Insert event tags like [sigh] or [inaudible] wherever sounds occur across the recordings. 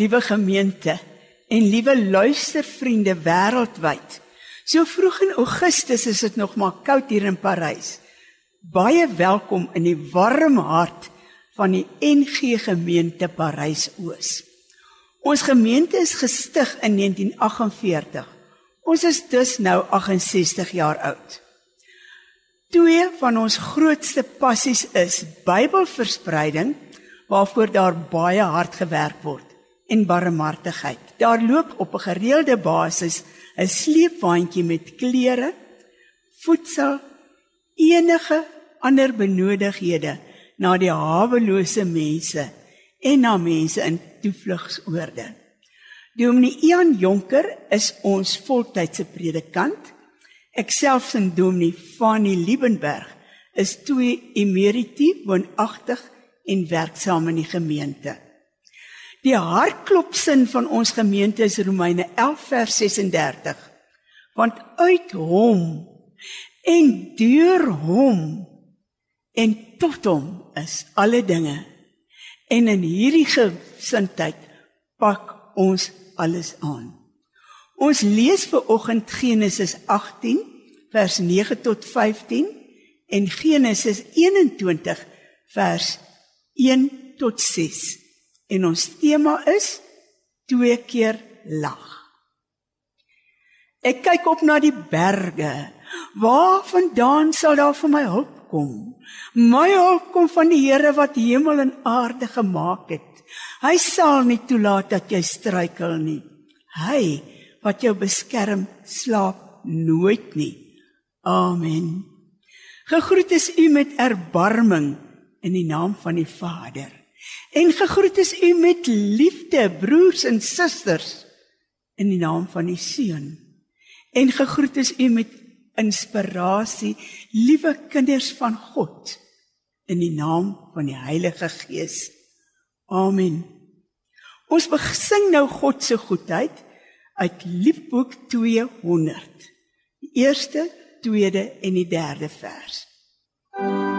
liewe gemeente en liewe luistervriende wêreldwyd. So vroeg in Augustus is dit nog maar koud hier in Parys. Baie welkom in die warm hart van die NG Gemeente Parys Oos. Ons gemeente is gestig in 1948. Ons is dus nou 68 jaar oud. Twee van ons grootste passies is Bybelverspreiding waarvoor daar baie hard gewerk word en barmhartigheid. Daar loop op 'n gereelde basis 'n sleepwaandjie met klere, voedsel, enige ander benodighede na die hawelose mense en na mense in toevlugsoorde. Dominee Ian Jonker is ons voltydse predikant. Ek self en Dominee Fanny Liebenberg is twee emeriti woonagtig en werksaam in die gemeente. Die hartklopsin van ons gemeente is Romeine 11 vers 36. Want uit hom en deur hom en tot hom is alle dinge. En in hierdie gesindheid pak ons alles aan. Ons lees ver oggend Genesis 18 vers 9 tot 15 en Genesis 21 vers 1 tot 6. En ons tema is twee keer lag. Ek kyk op na die berge. Waarvandaan sal daar vir my hulp kom? My hulp kom van die Here wat hemel en aarde gemaak het. Hy sal nie toelaat dat jy struikel nie. Hy wat jou beskerm, slaap nooit nie. Amen. Gegroet is u met erbarming in die naam van die Vader. En gegroet is u met liefde, broers en susters, in die naam van die Seun. En gegroet is u met inspirasie, liewe kinders van God, in die naam van die Heilige Gees. Amen. Ons besing nou God se goedheid uit Liedboek 200. Die eerste, tweede en die derde vers. Amen.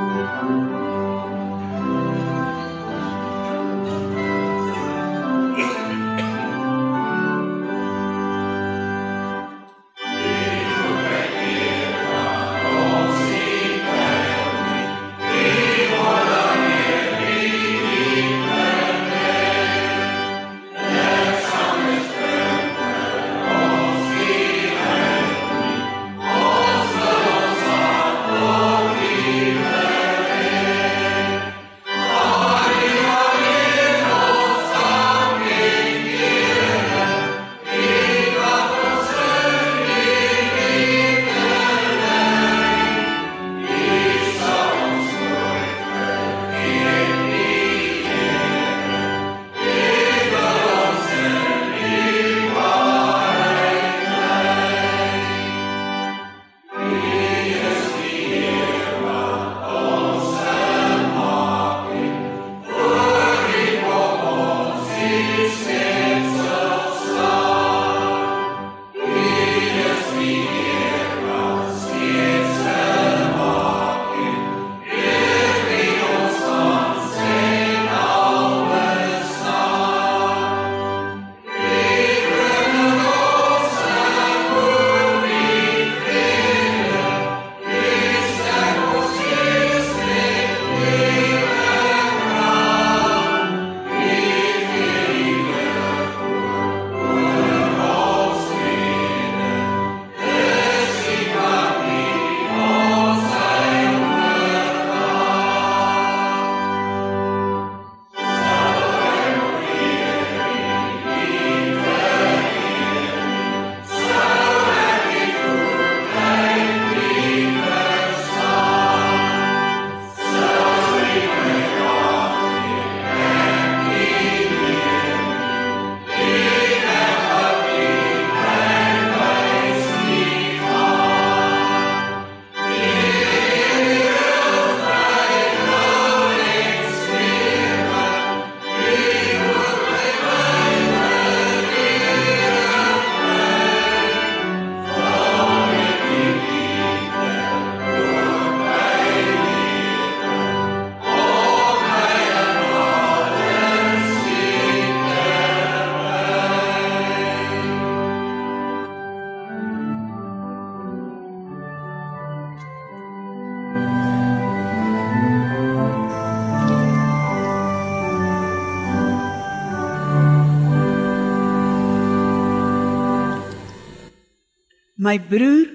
My broer,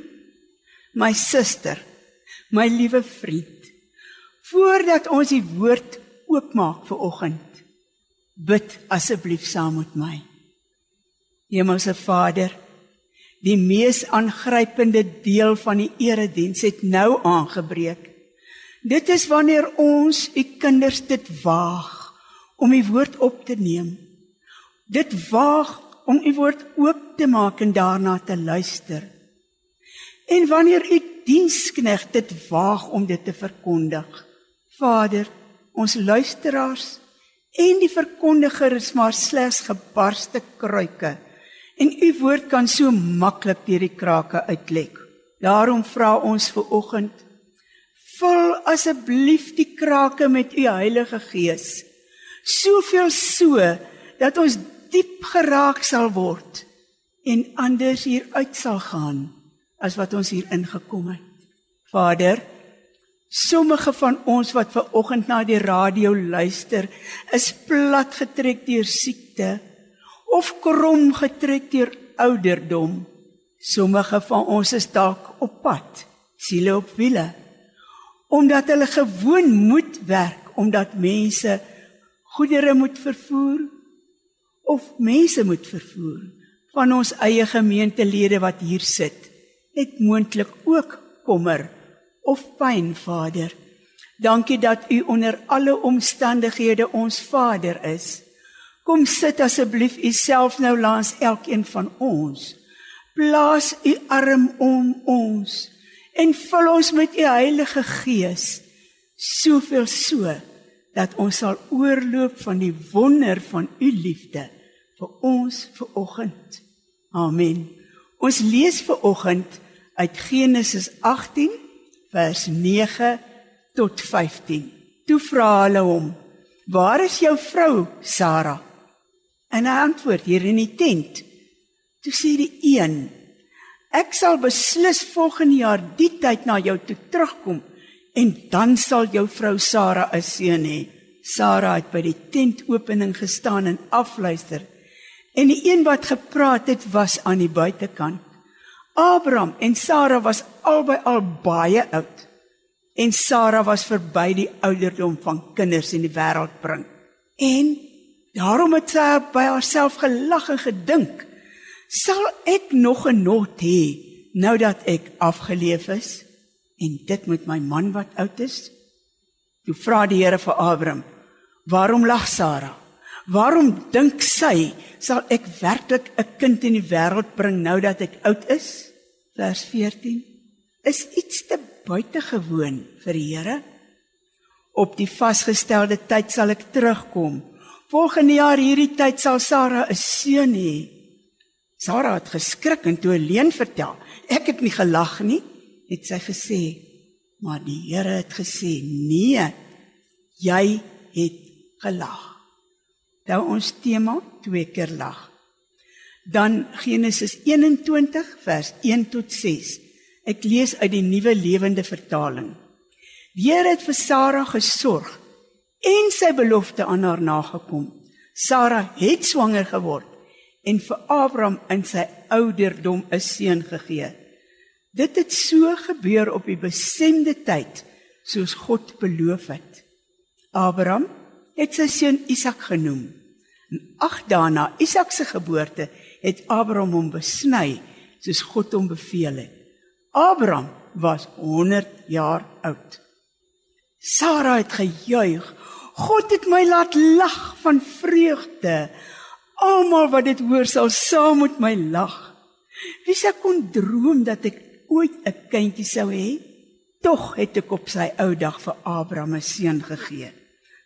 my suster, my liewe vriend. Voordat ons die woord oopmaak vir oggend, bid asseblief saam met my. Hemelse Vader, die mees aangrypende deel van die erediens het nou aangebreek. Dit is wanneer ons, u kinders, dit waag om u woord op te neem. Dit waag om u woord oop te maak en daarna te luister. En wanneer u diensknegt dit waag om dit te verkondig. Vader, ons luisteraars en die verkondiger is maar slegs gebarste kruike en u woord kan so maklik deur die krake uitlek. Daarom vra ons ver oggend vul asseblief die krake met u Heilige Gees. Soveel so dat ons diep geraak sal word en anders hier uit sal gaan as wat ons hier ingekom het. Vader, sommige van ons wat ver oggend na die radio luister, is plat getrek deur siekte of krom getrek deur ouderdom. Sommige van ons is dalk op pad, siele op wiele, omdat hulle gewoon moet werk omdat mense goedere moet vervoer of mense moet vervoer van ons eie gemeentelede wat hier sit. Het moontlik ook kommer of pyn, Vader. Dankie dat U onder alle omstandighede ons Vader is. Kom sit asseblief u self nou langs elkeen van ons. Plaas u arm om ons en vul ons met u Heilige Gees soveel so dat ons sal oorloop van die wonder van u liefde vir ons vir oggend. Amen. Ons lees vir oggend uit Genesis 18 vers 9 tot 15. Toe vra hulle hom: "Waar is jou vrou, Sara?" En hy antwoord hier in die tent. Toe sê die een: Ek sal beslis volgende jaar die tyd na jou toe terugkom en dan sal jou vrou Sara 'n seun hê. Sara het by die tentopening gestaan en afluister. En die een wat gepraat het was aan die buitekant. Abraham en Sara was albei al baie oud. En Sara was verby die ouderdom van kinders in die wêreld bring. En Daarom het sy by haarself gelag en gedink: "Sal ek nog 'n not hê nou dat ek afgeleef is en dit met my man wat oud is?" Toe vra die Here vir Abraham: "Waarom lag Sara? Waarom dink sy sal ek werklik 'n kind in die wêreld bring nou dat ek oud is?" Vers 14 is iets te buitengewoon vir die Here. Op die vasgestelde tyd sal ek terugkom Volgende jaar hierdie tyd sal Sara 'n seun hê. Sara het geskrik en toe alleen vertel. Ek het nie gelag nie, het sy gesê. Maar die Here het gesê: "Nee, jy het gelag." Nou ons tema twee keer lag. Dan Genesis 21 vers 1 tot 6. Ek lees uit die Nuwe Lewende Vertaling. Die Here het vir Sara gesorg en sy belofte aan haar nagekom. Sara het swanger geword en vir Abraham in sy ouderdom 'n seun gegee. Dit het so gebeur op die bestemde tyd soos God beloof het. Abraham het sy seun Isak genoem. En ag daarna Isak se geboorte het Abraham hom besny soos God hom beveel het. Abraham was 100 jaar oud. Sara het gejuig God het my laat lag van vreugde. Almal wat dit hoor sal saam met my lag. Wie sou kon droom dat ek ooit 'n kindjie sou hê? Tog het ek op sy ou dag vir Abraham 'n seun gegee.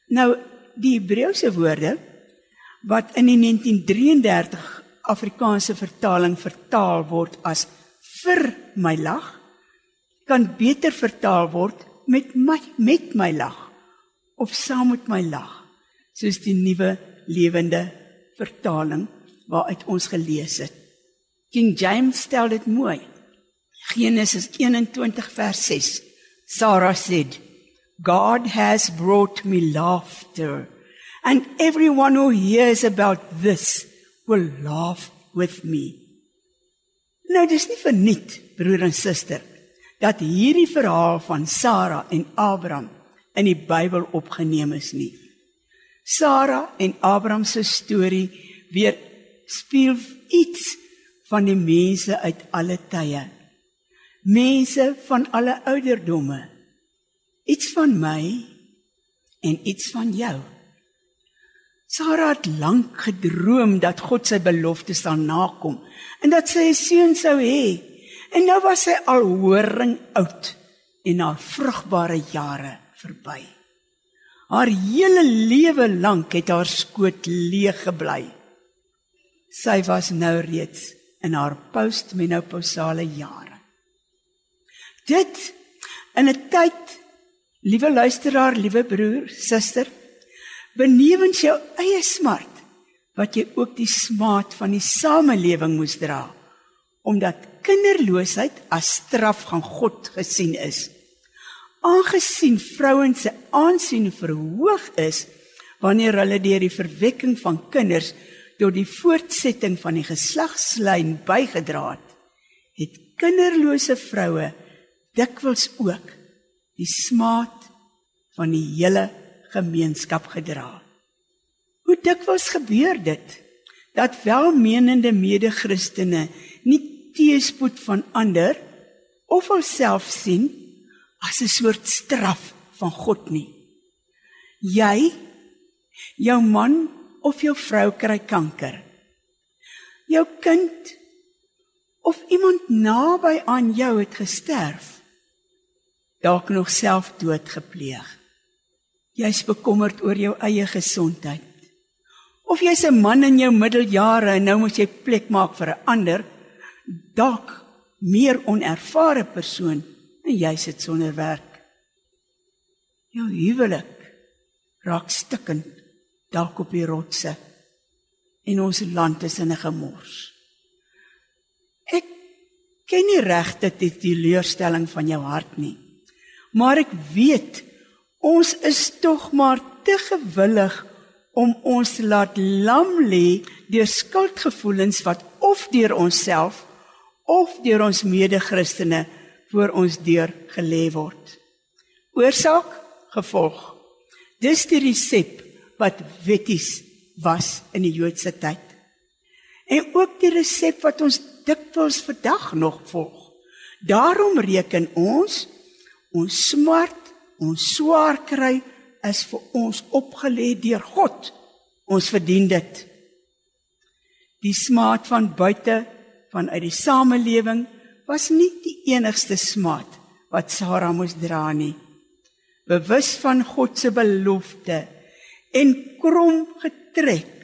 Nou die Hebreëse woorde wat in die 1933 Afrikaanse vertaling vertaal word as vir my lag kan beter vertaal word met my met my lag of saam met my lag soos die nuwe lewende vertaling waaruit ons gelees het. King James stel dit mooi. Genesis 21 vers 6. Sarah said, God has brought me laughter and everyone who hears about this will laugh with me. Nou dis nie verniet, broer en suster, dat hierdie verhaal van Sara en Abraham in die Bybel opgeneem is nie. Sara en Abraham se storie weer speel iets van die mense uit alle tye. Mense van alle ouderdomme. Iets van my en iets van jou. Sara het lank gedroom dat God sy belofte sal nakom en dat sy 'n seun sou hê. En nou was sy al horing oud en haar vrugbare jare verby. Haar hele lewe lank het haar skoot leeg gebly. Sy was nou reeds in haar postmenopausale jare. Dit in 'n tyd, liewe luisteraar, liewe broer, suster, benewens jou eie smart wat jy ook die smaad van die samelewing moes dra omdat kinderloosheid as straf van God gesien is. Aangesien vrouens se aansien verhoog is wanneer hulle deur die verwekking van kinders tot die voortsetting van die geslagslyn bygedra het, het kinderlose vroue dikwels ook die smaad van die hele gemeenskap gedra. Hoe dikwels gebeur dit dat welmenende mede-Christene nie teëspoed van ander of alself sien as 'n soort straf van God nie. Jy jou man of jou vrou kry kanker. Jou kind of iemand naby aan jou het gesterf. Dalk nog selfdood gepleeg. Jy's bekommerd oor jou eie gesondheid. Of jy's 'n man in jou middeljare en nou moet jy plek maak vir 'n ander, dalk meer onervare persoon en jy sit sonder werk. Jou huwelik raak stikkend dalk op die rotse en ons land is in 'n gemors. Ek ken nie regtig die teleurstelling van jou hart nie. Maar ek weet ons is tog maar te gewillig om ons te laat lam lê deur skuldgevoelens wat of deur onsself of deur ons mede-Christene voor ons deur gelê word. Oorsaak gevolg. Dis die resep wat wetties was in die Joodse tyd. En ook die resep wat ons dikwels vandag nog volg. Daarom reken ons ons smart, ons swaar kry is vir ons opgelê deur God. Ons verdien dit. Die smaad van buite van uit die samelewing was nie die enigste smaad wat Sara moes dra nie. Bewus van God se belofte en krom getrek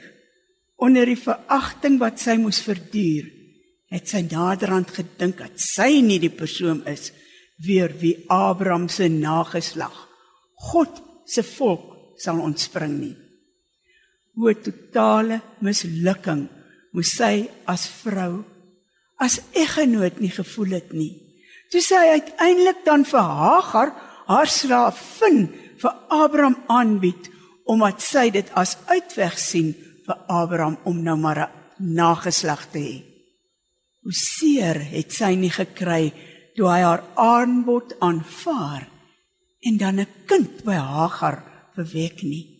onder die veragting wat sy moes verduur, het sy naderhand gedink dat sy nie die persoon is weer wie Abraham se nageslag God se volk sal ontspring nie. Hoe totale mislukking moes sy as vrou as eggenoot nie gevoel het nie. Toe sy uiteindelik dan vir Hagar haar slaafin vir Abraham aanbied omdat sy dit as uitweg sien vir Abraham om nou maar 'n nageslag te hê. Hoe seer het sy nie gekry toe hy haar aanbod aanvaar en dan 'n kind by Hagar verwek nie.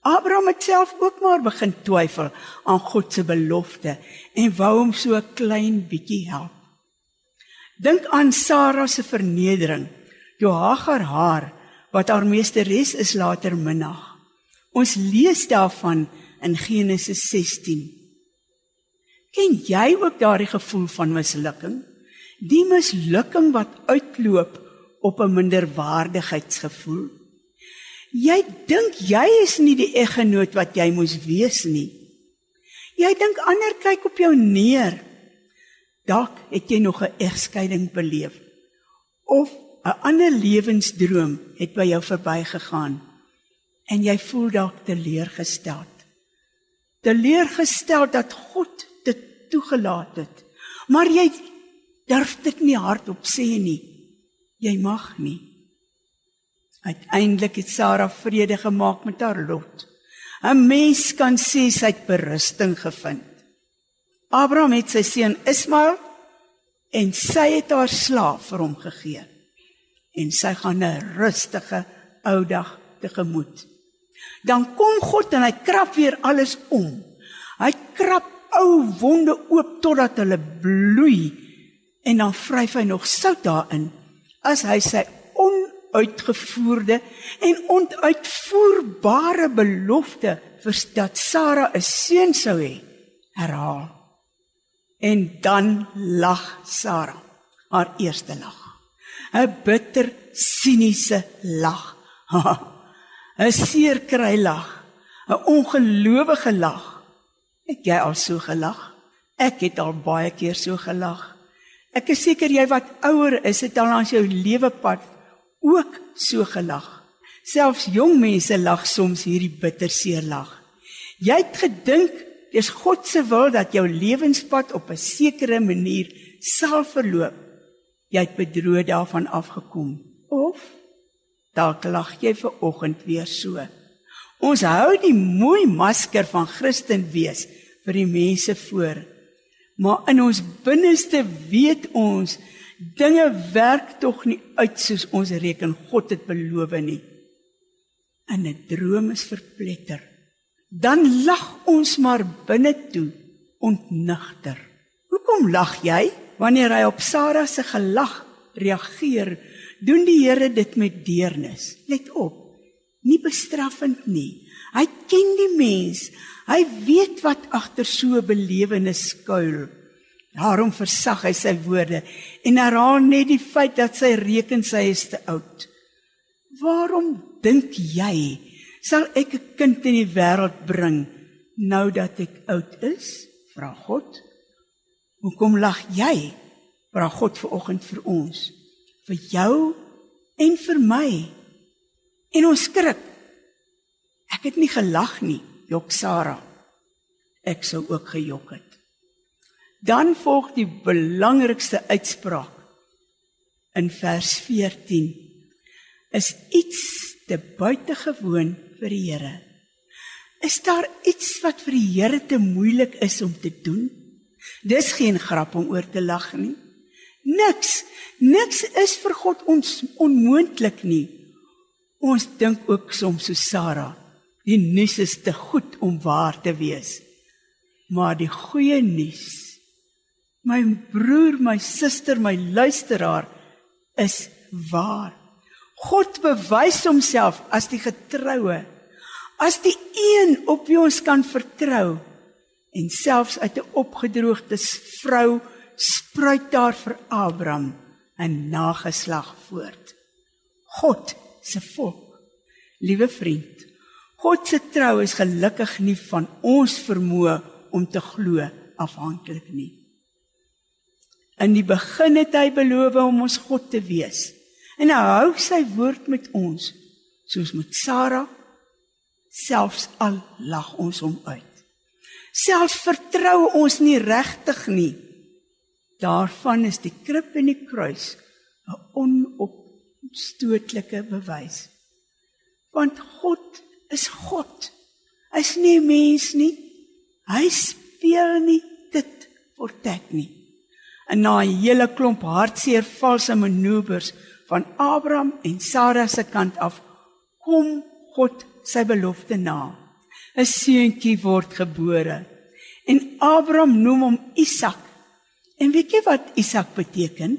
Abraham het self ook maar begin twyfel aan God se belofte en wou hom so 'n klein bietjie help. Dink aan Sara se vernedering toe Hagar haar wat haar meesteres is later minag. Ons lees daarvan in Genesis 16. Ken jy ook daardie gevoel van mislukking? Die mislukking wat uitloop op 'n minderwaardigheidsgevoel. Jy dink jy is nie die eggenoot wat jy moes wees nie. Jy dink ander kyk op jou neer. Dalk het jy nog 'n egskeiding beleef of 'n ander lewensdroom het by jou verbygegaan en jy voel dalk teleurgestel. Teleurgestel dat God dit toegelaat het. Maar jy durf dit nie hardop sê nie. Jy mag nie. Uiteindelik het Sara vrede gemaak met haar lot. 'n Mens kan sê sy het berusting gevind. Abraham het sy seun Ismael en sy het haar slaaf vir hom gegee. En sy gaan 'n rustige ou dag tegemoet. Dan kom God en hy krap weer alles om. Hy krap ou wonde oop totdat hulle bloei en dan vryf hy nog sout daarin as hy sy onuitgevoerde en onuitvoerbare belofte vir dat Sara 'n seun sou hê herhaal. En dan lag Sara, haar eerste lag. 'n bitter siniese lag. [laughs] 'n seerkry lag, 'n ongelowige lag. Het jy al so gelag? Ek het al baie keer so gelag. Ek is seker jy wat ouer is, het al langs jou lewepad ook so gelag. Selfs jong mense lag soms hierdie bitterseer lag. Jy het gedink dis God se wil dat jou lewenspad op 'n sekere manier sal verloop. Jy het bedroog daarvan afgekom. Of dalk lag jy ver oggend weer so. Ons hou die mooi masker van Christen wees vir die mense voor. Maar in ons binneste weet ons dinge werk tog nie uit soos ons reken God het beloof nie. In 'n droom is verpletter dan lag ons maar binne toe ontnigter. Hoekom lag jy? Wanneer hy op Sara se gelag reageer, doen die Here dit met deernis. Let op. Nie bestraffend nie. Hy ken die mens. Hy weet wat agter so 'n belewenis skuil. Daarom versag hy sy woorde en herhaal net die feit dat sy reken sy is te oud. Waarom dink jy sal ek 'n kind in die wêreld bring nou dat ek oud is? Vra God. Hoekom lag jy? Vra God ver oggend vir ons, vir jou en vir my. En ons skrik. Ek het nie gelag nie, jok Sara. Ek sou ook gejok het. Dan volg die belangrikste uitspraak in vers 14. Is iets te buitengewoon vir die Here? Is daar iets wat vir die Here te moeilik is om te doen? Dis geen grap om oor te lag nie. Niks, niks is vir God ons onmoontlik nie. Ons dink ook soms so Sara, die nuus is te goed om waar te wees. Maar die goeie nuus, my broer, my suster, my luisteraar, is waar. God bewys homself as die getroue, as die een op wie ons kan vertrou. En selfs uit 'n opgedroogde vrou spruit daar vir Abraham 'n nageslag voort. God se volk. Liewe vriend, God se trou is gelukkig nie van ons vermoë om te glo afhanklik nie. In die begin het hy beloof om ons God te wees. En hy hou sy woord met ons, soos met Sara, selfs al lag ons hom uit. Selfs vertrou ons nie regtig nie. Daarvan is die krib en die kruis 'n onopstootlike bewys. Want God is God. Hy's nie mens nie. Hy speel nie dit vir tek nie. En na 'n hele klomp hartseer valse manoeuvres van Abraham en Sara se kant af kom God sy belofte na. 'n Seuntjie word gebore en Abraham noem hom Isak. En weet jy wat Isak beteken?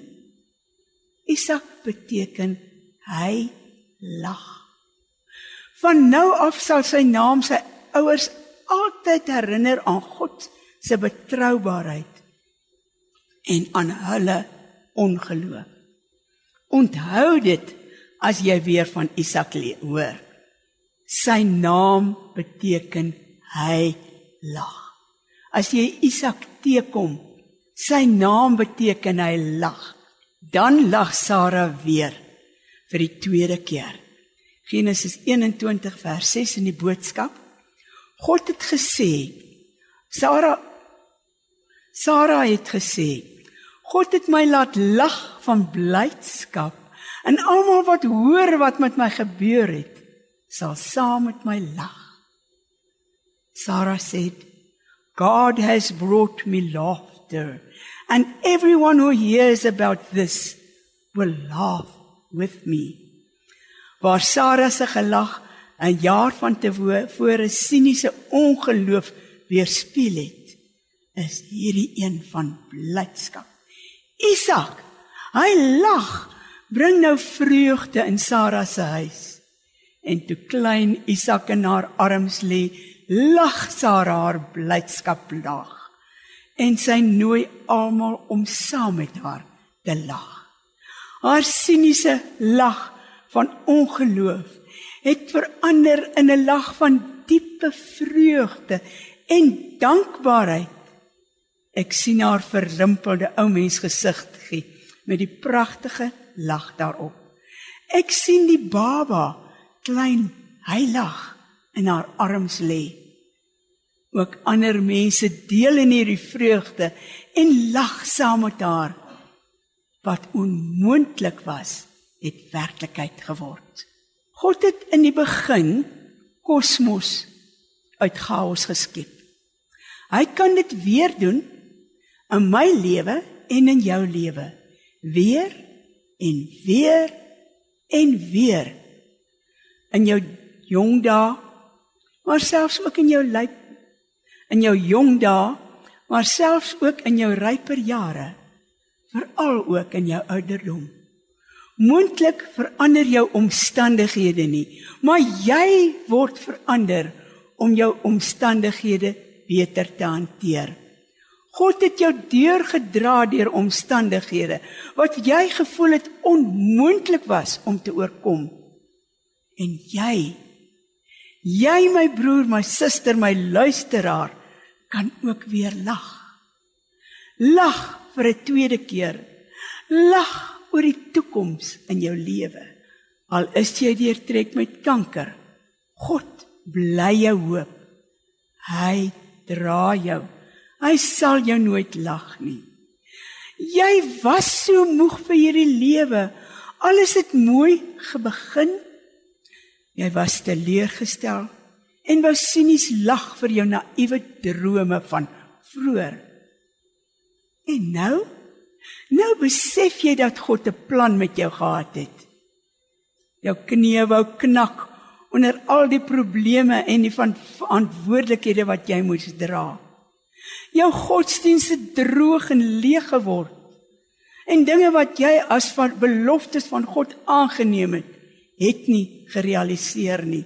Isak beteken hy lag. Van nou af sal sy naam sy ouers altyd herinner aan God se betroubaarheid en aan hulle ongeloof. Onthou dit as jy weer van Isak hoor. Sy naam beteken hy lag. As jy Isak teekom, sy naam beteken hy lag. Dan lag Sara weer vir die tweede keer. Genesis 21 vers 6 in die boodskap. God het gesê Sara Sara het gesê God het my laat lag van blydskap en almal wat hoor wat met my gebeur het sal saam met my lag. Sarah said, God has brought me laughter, and everyone who hears about this will laugh with me. Waar Sara se gelag 'n jaar van tevore siniese ongeloof weerspieël het, is hierdie een van blydskap. Isak, hy lag, bring nou vreugde in Sara se huis. En toe klein Isak in haar arms lê, lag Sara haar blydskap lag. En sy nooi almal om saam met haar te lag. Haar siniese lag van ongeloof het verander in 'n lag van diepe vreugde en dankbaarheid. Ek sien haar verrimpelde ou mens gesiggie met die pragtige lag daarop. Ek sien die baba klein hy lag in haar arms lê. Ook ander mense deel in hierdie vreugde en lag saam met haar. Wat onmoontlik was, het werklikheid geword. God het in die begin kosmos uit chaos geskep. Hy kan dit weer doen in my lewe en in jou lewe. Weer en weer en weer. In jou jong dae, maar selfs ook in jou lyk in jou jong dae, maar selfs ook in jou ryper jare, veral ook in jou ouderdom. Moontlik verander jou omstandighede nie, maar jy word verander om jou omstandighede beter te hanteer. God het jou deurgedra deur omstandighede wat jy gevoel het onmoontlik was om te oorkom. En jy jy my broer, my suster, my luisteraar kan ook weer lag. Lag vir 'n tweede keer. Lag oor die toekoms in jou lewe. Al is jy deurtrek met kanker. God bly jou hoop. Hy dra jou. Hy sal jou nooit lag nie. Jy was so moeg vir hierdie lewe. Alles het mooi gebegin. Jy was teleurgestel en wou sinies lag vir jou naïewe drome van vroeër. En nou? Nou besef jy dat God 'n plan met jou gehad het. Jou knieë wou knak onder al die probleme en die verantwoordelikhede wat jy moes dra. Jou godsdienst het droog en leeg geword. En dinge wat jy as van beloftes van God aangeneem het, het nie gerealiseer nie.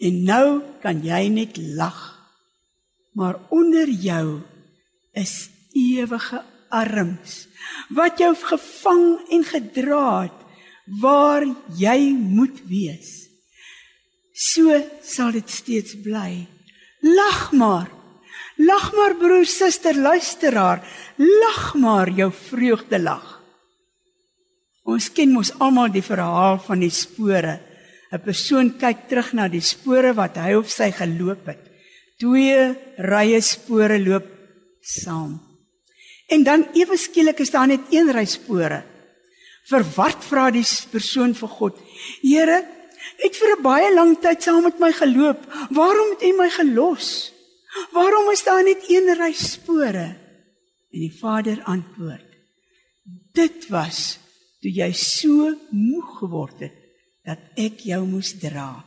En nou kan jy net lag. Maar onder jou is ewige arms wat jou gevang en gedra het waar jy moet wees. So sal dit steeds bly. Lag maar. Lag maar broer, suster, luisteraar. Lag maar jou vreugde lag. Ons ken mos almal die verhaal van die spore. 'n Persoon kyk terug na die spore wat hy of sy geloop het. Twee rye spore loop saam. En dan ewe skielik is daar net een ry spore. Verward vra die persoon vir God: "Here, het vir 'n baie lang tyd saam met my geloop. Waarom het U my gelos? Waarom is daar net een ry spore?" En die Vader antwoord: "Dit was toe jy so moeg geword het dat ek jou moes dra."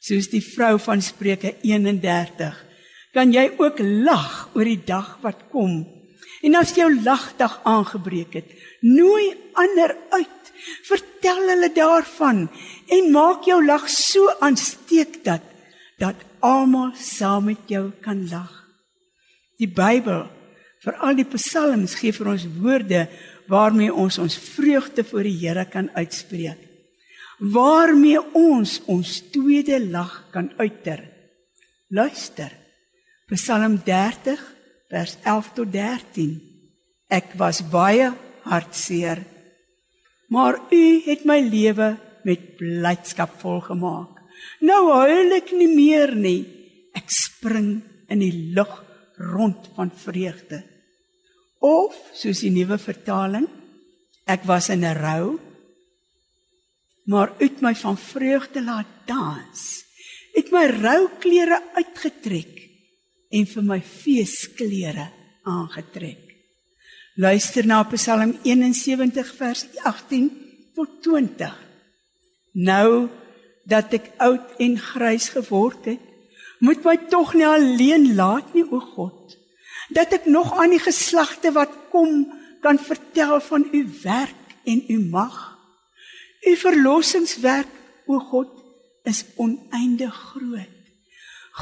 Soos die vrou van Spreuke 31, kan jy ook lag oor die dag wat kom. En as jou lagdag aangebreek het, nooi ander uit Vertel hulle daarvan en maak jou lag so aansteek dat dat almal saam met jou kan lag. Die Bybel, veral die psalms gee vir ons woorde waarmee ons ons vreugde voor die Here kan uitspreek. Waarmee ons ons tweede lag kan uiter. Luister. Psalm 30 vers 11 tot 13. Ek was baie hartseer maar u het my lewe met blydskap volgemaak. Nou huil ek nie meer nie. Ek spring in die lug rond van vreugde. Of soos die nuwe vertaling, ek was in 'n rou, maar u het my van vreugde laat dans. Het my rouklere uitgetrek en vir my feesklere aangetrek. Luister na Psalm 71 vers 18 tot 20. Nou dat ek oud en grys geword het, moet my tog nie alleen laat nie, o God, dat ek nog aan die geslagte wat kom kan vertel van u werk en u mag. U verlossingswerk, o God, is oneindig groot.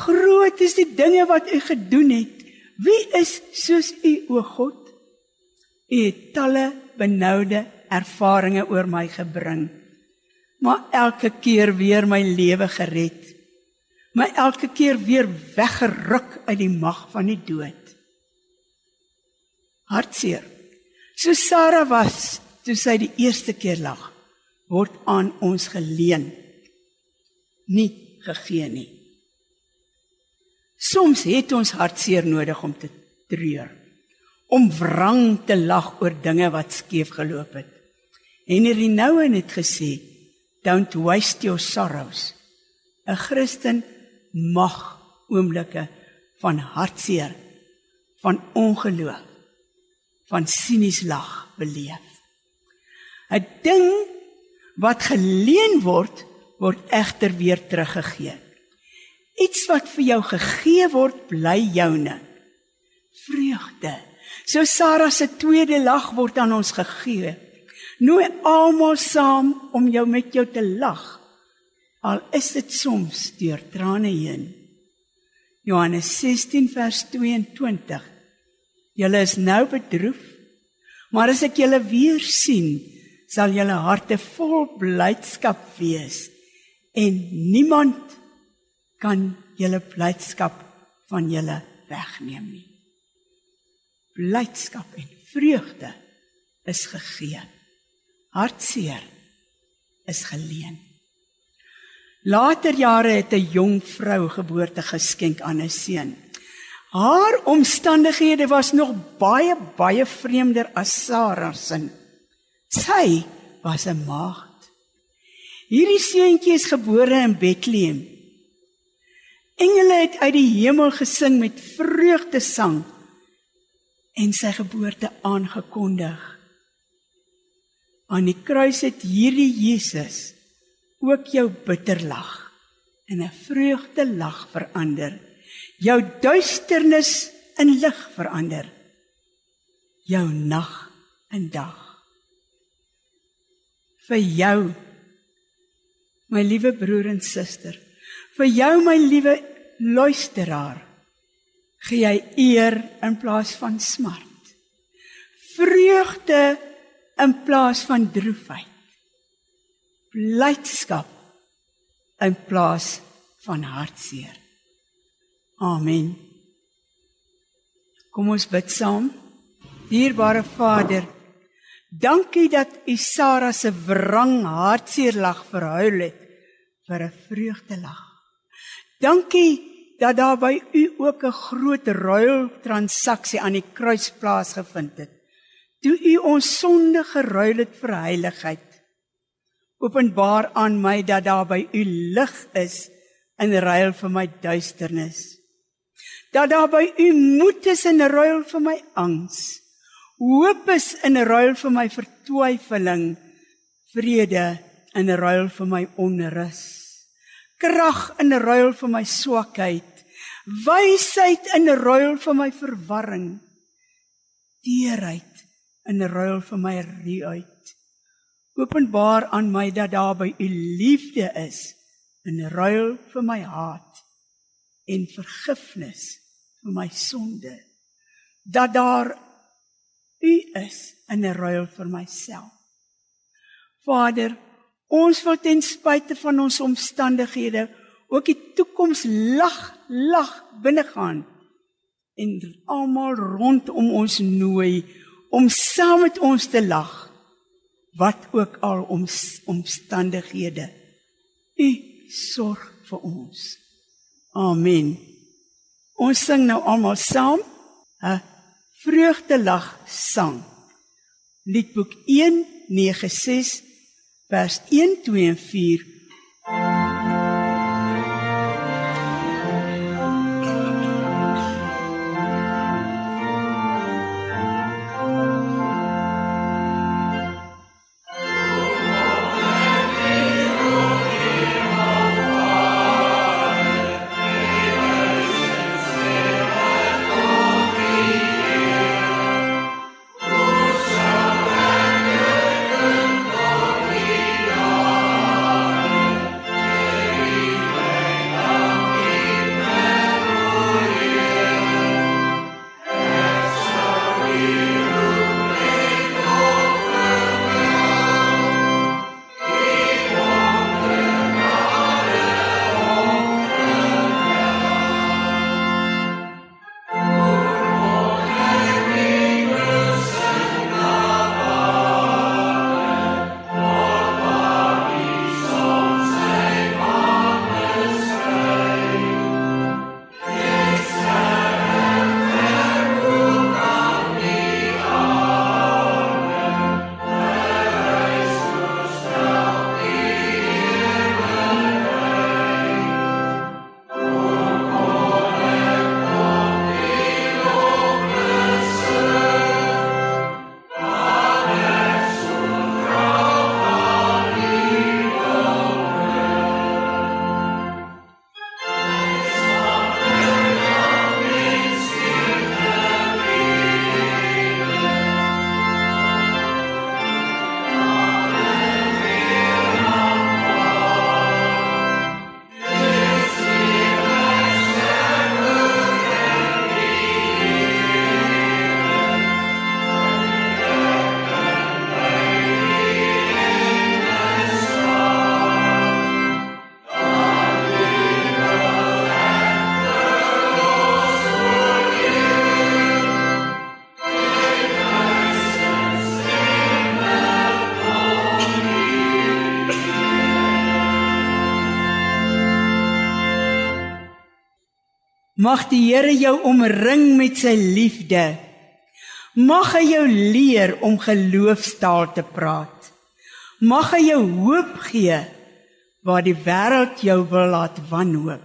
Groot is die dinge wat u gedoen het. Wie is soos u, o God? U het talle benoude ervarings oor my gebring. Maar elke keer weer my lewe gered. My elke keer weer weggeruk uit die mag van die dood. Hartseer. So Sarah was toe sy die eerste keer lag, word aan ons geleen. Nie gegee nie. Soms het ons hartseer nodig om te treur, om wrang te lag oor dinge wat skeef geloop het. Henry Nouwen het gesê, "Don't waste your sorrows." 'n Christen mag oomblikke van hartseer, van ongeloof, van sinies lag beleef. 'n Ding wat geleen word, word egter weer teruggegee. Iets wat vir jou gegee word, bly joune. Vreugde. So Sarah se tweede lag word aan ons gegee. Nooi almal saam om jou met jou te lag. Al is dit soms deur trane heen. Johannes 16 vers 22. Julle is nou bedroef, maar as ek julle weer sien, sal julle harte vol blydskap wees en niemand kan julle blydskap van julle wegneem nie. Blydskap en vreugde is gegee. Hartseer is geleen. Later jare het 'n jong vrou geboorte geskenk aan 'n seun. Haar omstandighede was nog baie baie vreemder as Sarah se. Sy was 'n maagd. Hierdie seentjie is gebore in Bethlehem Engele het uit die hemel gesing met vreugdesang en sy geboorte aangekondig. Aan die kruis het hierdie Jesus ook jou bitterlag in 'n vreugdelag verander. Jou duisternis in lig verander. Jou nag in dag. Vir jou my liewe broer en suster Vir jou my liewe luisteraar, gee hy eer in plaas van smart. Vreugde in plaas van droefheid. Blydskap in plaas van hartseer. Amen. Kom ons bid saam. Dierbare Vader, dankie dat U Sarah se wrang hartseer lag verhuil het vir 'n vreugdelag. Dankie dat daar by u ook 'n groot ruil transaksie aan die kruis plaasgevind het. Toe u ons sonde geruil het vir heiligheid. Openbaar aan my dat daar by u lig is in ruil vir my duisternis. Dat daar by u moed is in ruil vir my angs. Hoop is in ruil vir my vertwyfeling. Vrede in ruil vir my onrus krag in ruil vir my swakheid, wysheid in ruil vir my verwarring, teerheid in ruil vir my ruuit. Openbaar aan my dat daar by u liefde is in ruil vir my haat en vergifnis vir my sonde. Dat daar u is in ruil vir myself. Vader, Ons wil ten spyte van ons omstandighede ook die toekoms lag lag binnegaan en almal rondom ons nooi om saam met ons te lag wat ook al om omstandighede. U sorg vir ons. Amen. Ons sing nou almal saam 'n vreugdelag sang. Liedboek 196 vers 1 2 en 4 Mag die Here jou omring met sy liefde. Mag hy jou leer om geloofstaal te praat. Mag hy jou hoop gee waar die wêreld jou wil laat wanhoop.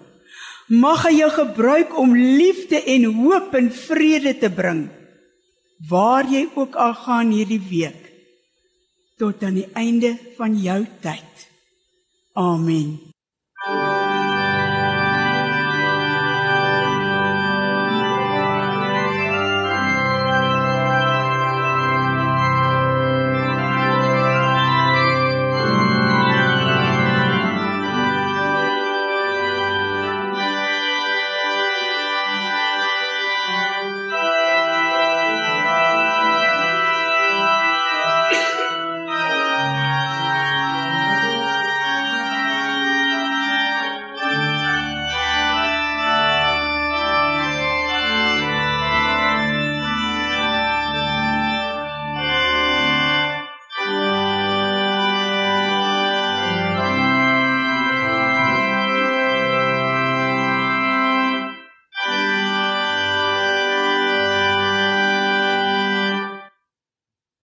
Mag hy jou gebruik om liefde en hoop en vrede te bring waar jy ook al gaan hierdie week tot aan die einde van jou tyd. Amen.